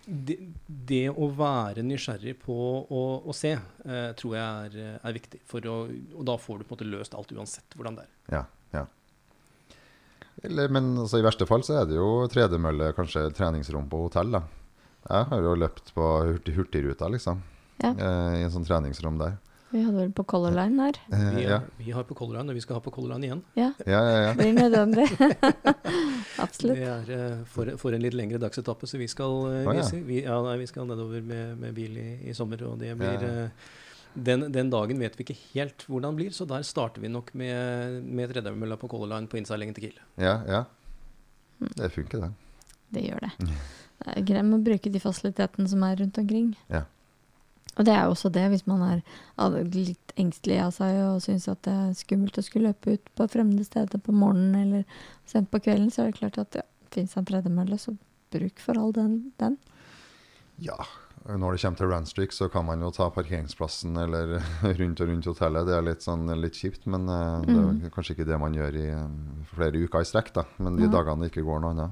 det, det å være nysgjerrig på å, å se, eh, tror jeg er, er viktig. For å, og da får du på en måte løst alt uansett hvordan det er. Ja. Eller, men altså, i verste fall så er det jo tredemølle, kanskje treningsrom på hotell. da. Jeg har jo løpt på hurtig, Hurtigruta, liksom. Ja. Eh, I en sånn treningsrom der. Vi hadde vel på Color Line der. Eh, Vi, ja. vi har på Color Line, og vi skal ha på Color Line igjen. Ja, ja, ja, ja. blir nødvendig. Absolutt. Det er eh, for, for en litt lengre dagsetappe, så vi skal, ja. vi, vi, ja, nei, vi skal nedover med, med bil i, i sommer. Og det blir Ja. Den, den dagen vet vi ikke helt hvordan det blir, så der starter vi nok med, med tredjemølla på Color Line på innseilingen til Kiel. ja, ja. Det funker, det. Det gjør det. Det er greit å bruke de fasilitetene som er rundt omkring. Ja. Og det er jo også det, hvis man er litt engstelig av seg og syns at det er skummelt å skulle løpe ut på fremmede steder på morgenen eller sent på kvelden, så er det klart at ja, fins en tredemølle, så bruk for all den. den. Ja. Når det kommer til runstreak, så kan man jo ta parkeringsplassen eller rundt og rundt hotellet. Det er litt, sånn, litt kjipt, men eh, det Mm. er kanskje ikke det man gjør i eh, flere uker i strekk. da. Men de Ja. dagene det ikke går noe annet.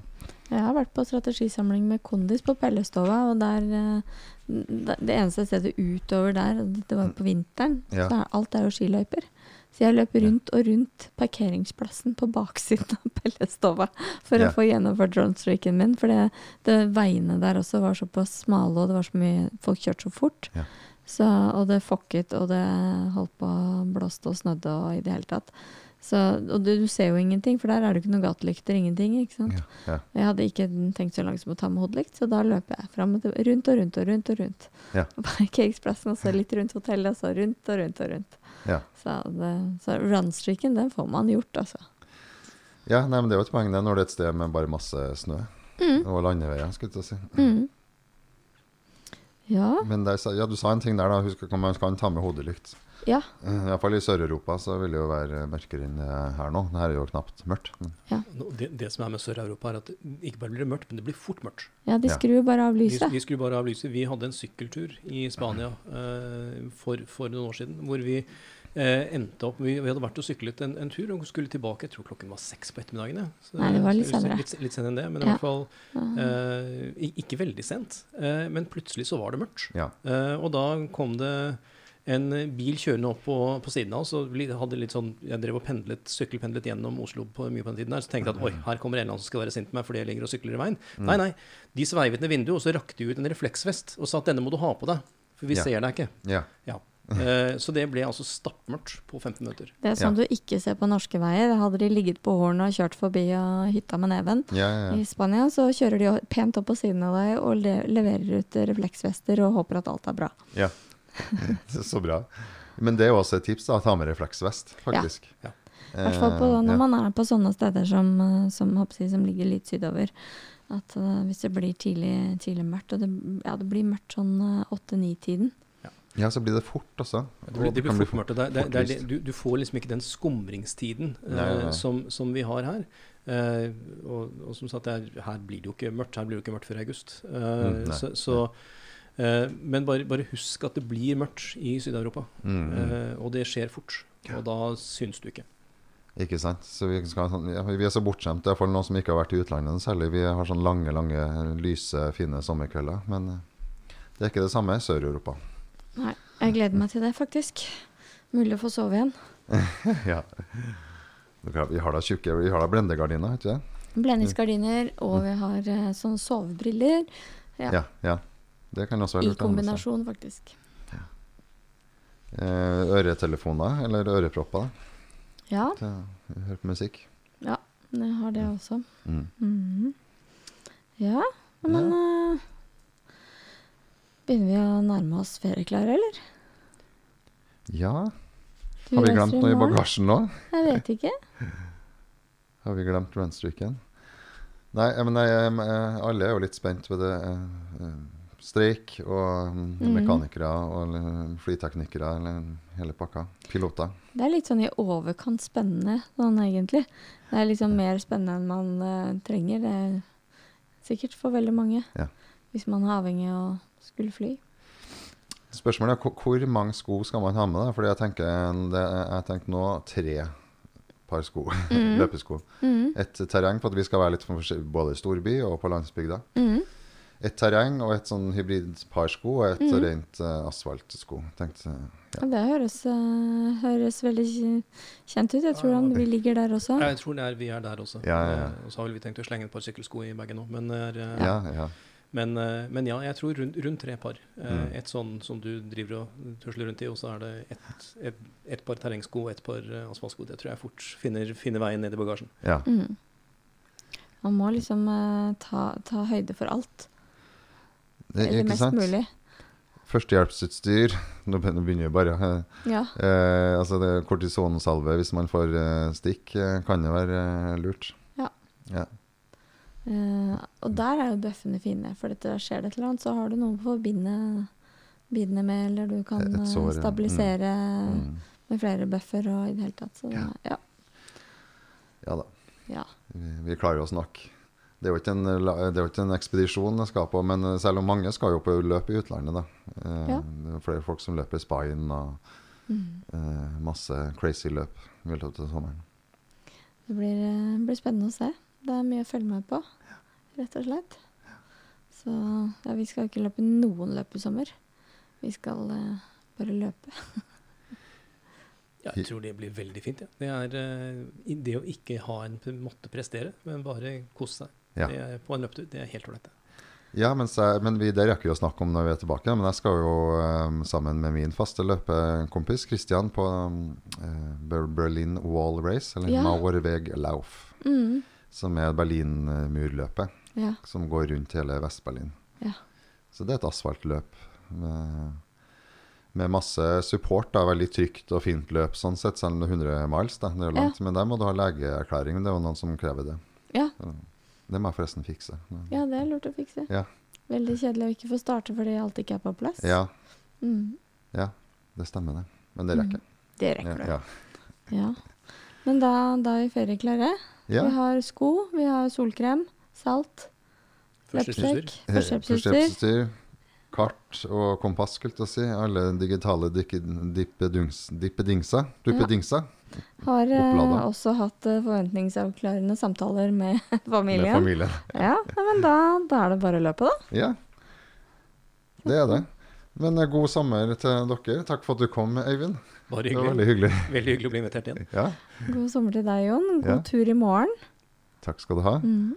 Jeg har vært på strategisamling med Kondis på Pellestova, og der eh, det eneste stedet utover der, det var på vinteren, Ja. så alt er jo skiløyper. Så jeg løper rundt og rundt parkeringsplassen på baksiden av Pellestova for Ja. å få gjennomført dronestreaken min, for det, det veiene der også var såpass smale, og det var så mye Folk kjørte så fort. Ja. Så, og det fokket, og det holdt på å blåste og snødde og i det hele tatt. Så, og du, du ser jo ingenting, for der er det ikke noen gatelykter, ingenting. ikke sant? Ja, ja. Jeg hadde ikke tenkt så langt som å ta med hodelykt, så da løper jeg frem og til, rundt og rundt og rundt. og rundt. Ja. På Parkeringsplassen, og så litt rundt hotellet, og så rundt og rundt og rundt. Ja. Så, det, så runstreaken, den får man gjort, altså. Ja, nei, men Det er jo et poeng det når det er et sted med bare masse snø Mm. og landeveier. skulle jeg til å si. Mm. Ja. Men der, ja, du sa en ting der, da. Husk at man kan ta med hodelykt. Ja. Iallfall I hvert fall i Sør-Europa så vil det jo være mørkere enn er her nå. Det her er jo knapt mørkt. Ja. Det, det som er med Sør-Europa, er at ikke bare blir det mørkt, men det blir fort mørkt. ja, de Ja. skrur bare av lyset. lyset. vi skrur bare av lyset. Vi hadde en sykkeltur i Spania uh, for, for noen år siden hvor vi uh, endte opp, vi, vi hadde vært og syklet en, en tur og skulle tilbake. Jeg tror klokken var seks på ettermiddagen. ja. Så- Nei, det var litt senere. Litt, litt senere enn det, men i hvert fall uh, ikke veldig sent. Eh, men plutselig så var det mørkt. Ja. Eh, og da kom det en bil kjørende opp på, på siden av oss. og hadde litt sånn, Jeg drev og pendlet, sykkelpendlet gjennom Oslo på, mye på den tiden her, så tenkte jeg at oi, her kommer en eller annen som skal være sint på meg fordi jeg ligger og sykler i veien. Nei, nei. De sveivet ned vinduet, og så rakte de ut en refleksvest og sa at denne må du ha på deg, for vi Ja. ser deg ikke. Ja. Ja. Uh, så det ble altså stappmørkt på 15 minutter. Det er sånn du ikke ser på norske veier. Hadde de ligget på hårene og kjørt forbi og hytta med neven. Ja, ja, I. Spania så kjører de pent opp på siden av deg og le leverer ut refleksvester og håper at alt er bra. ja. Så bra. Men det er jo også et tips, da. Ta med refleksvest, faktisk. Ja. I hvert fall på, Eh, når ja. man er på sånne steder som, eh, som, som ligger litt sydover. At uh, hvis det blir tidlig, tidlig mørkt, og det, ja, det blir mørkt sånn åtte-ni-tiden. Ja, så blir det fort også. Det blir, det blir fort mørkt. Det, det, det, er du, du får liksom ikke den skumringstiden uh, Nei, nei, nei. Som, som vi har her. Uh, og, og som sagt, er, her blir det jo ikke mørkt. Her blir det jo ikke mørkt før august. Eh, Mm, nei, så, så, men bare, bare husk at det blir mørkt i Syd-Europa. Mm. Eh, og det skjer fort. Og da syns du ikke. Ikke sant. Så vi, skal, sånn- vi er så bortskjemte, iallfall noen som ikke har vært i utlandet særlig. Vi har sånn lange, lange, lyse, fine sommerkvelder. Men eh, det er ikke det samme i Sør-Europa. Nei, jeg gleder meg til det, faktisk. Mulig å få sove igjen. ja. Vi har da tjukke Vi har da blendegardiner, ikke det? Blendingsgardiner, og vi har eh, sånne sovebriller. Ja. Ja. ja. Det kan også være I lurt. seg. kombinasjon, faktisk. Eh, øretelefoner eller ørepropper Ja, Hør på musikk. Ja, jeg har det også. Mm. Mhm. Ja, men eh, Begynner vi å nærme oss ferieklare, eller? Ja. Du Har vi glemt noe i bagasjen nå? Jeg vet ikke. Har vi glemt runstreaken? Nei, men jeg, alle er jo litt spent ved det. Streik og mm, Mhm. mekanikere og flyteknikere, eller hele pakka. Piloter. Det er litt sånn i overkant spennende, sånn egentlig. Det er liksom mer spennende enn man uh, trenger. Det er sikkert for veldig mange. Ja. Hvis man er avhengig av å skulle fly. Spørsmålet er hvor- mange sko skal man ha med? da? Fordi jeg tenker, det, jeg tenker nå tre par sko. Mm. Løpesko. Mm. Et terreng for at vi skal være litt både i storby og på landsbygda. Mhm. Et terreng og et sånn hybrid par og et mm. rent uh, asfaltsko. Tenkte, Ja, det høres, uh, høres veldig kjent ut. Jeg tror ja, vi ligger der også. Jeg tror det er, vi er der også. Ja, ja, ja. Eh, og så har vel vi tenkt å slenge et par sykkelsko i bagen nå. Men, ja. men, men ja, jeg tror rundt, rundt tre par. Mm. Et sånn som du driver og tusler rundt i, og så er det ett et, et par terrengsko og et par asfaltsko. Det tror jeg fort finner, finner veien ned i bagasjen. ja. Mm. Man må liksom ta, ta høyde for alt. Det, Eller mest sant? mulig. Førstehjelpsutstyr. Nå begynner vi bare. Ja. Eh, altså det Kortisonsalve hvis man får eh, stikk, eh, kan jo være eh, lurt. Ja. Ja. Eh, og der er jo bøffene fine, for dette skjer det et eller annet, så har du noe å forbinde bidene med, eller du kan sår, stabilisere Mm. med flere bøffer og i det hele tatt. Så ja. ja. ja da. ja. Vi, vi klarer oss nok. Det er jo ikke en, la- det er jo ikke en ekspedisjon jeg skal på, men eh, selv om mange skal jo på løp i utlandet, da. Eh, Ja. Det er flere folk som løper i Spine og Mm. eh, masse crazy løp i løpet av sommeren. Det blir, eh, blir spennende å se. Det er mye å følge med på, rett og slett. Så ja, vi skal ikke løpe noen løp i sommer. Vi skal eh, bare løpe. Ja, jeg tror det blir veldig fint. Ja. Det er eh, det å ikke ha en måte måtte prestere, men bare kose seg Ja. det på en løpetur. Det er helt ålreit. Ja, men, men vi, det rekker vi å snakke om når vi er tilbake. Men jeg skal jo eh, sammen med min faste løpekompis Christian på eh, Berlin Wall Race, eller Ja. Mauerweg Lauf, Mm. som er Berlinmurløpet, Ja. som går rundt hele Vest-Berlin. Ja. Så det er et asfaltløp med, med masse support. Da, veldig trygt og fint løp, sånn sett, selv om det er 100 miles. Da, det er langt, Men der må du ha legeerklæring. Det er jo noen som krever det. Ja. Så Det må jeg forresten fikse. ja, det er lurt å fikse. Ja. Veldig kjedelig å ikke få starte fordi alt ikke er på plass. Ja, Mm. det stemmer det. Men det rekker. Det rekker du. ja. Ja. Men da, da er vi ferieklare. Ja. Vi har sko, vi har solkrem, salt, førstehjelpsutstyr. Førstehjelpsutstyr. kart og kompass, skulle jeg si. Alle digitale dippedingser. Duppedingser Har eh, også hatt eh, forventningsavklarende samtaler med med familien. familien. Ja, men da, da er det bare å løpe, da. Ja, det er det. Men eh, god sommer til dere. Takk for at du kom, Øyvind. Bare Det var hyggelig. veldig hyggelig. Veldig hyggelig å bli invitert igjen. Ja, God sommer til deg, Jon. God Ja. tur i morgen. takk skal du ha. Mm.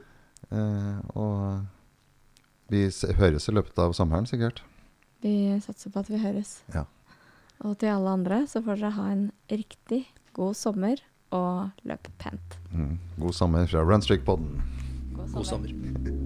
Eh, og vi høres i løpet av sommeren, sikkert. Vi satser på at vi høres. Ja. Og til alle andre så får dere ha en riktig god sommer og løp pent. Mm. God sommer fra Runstreak-podden. God sommer.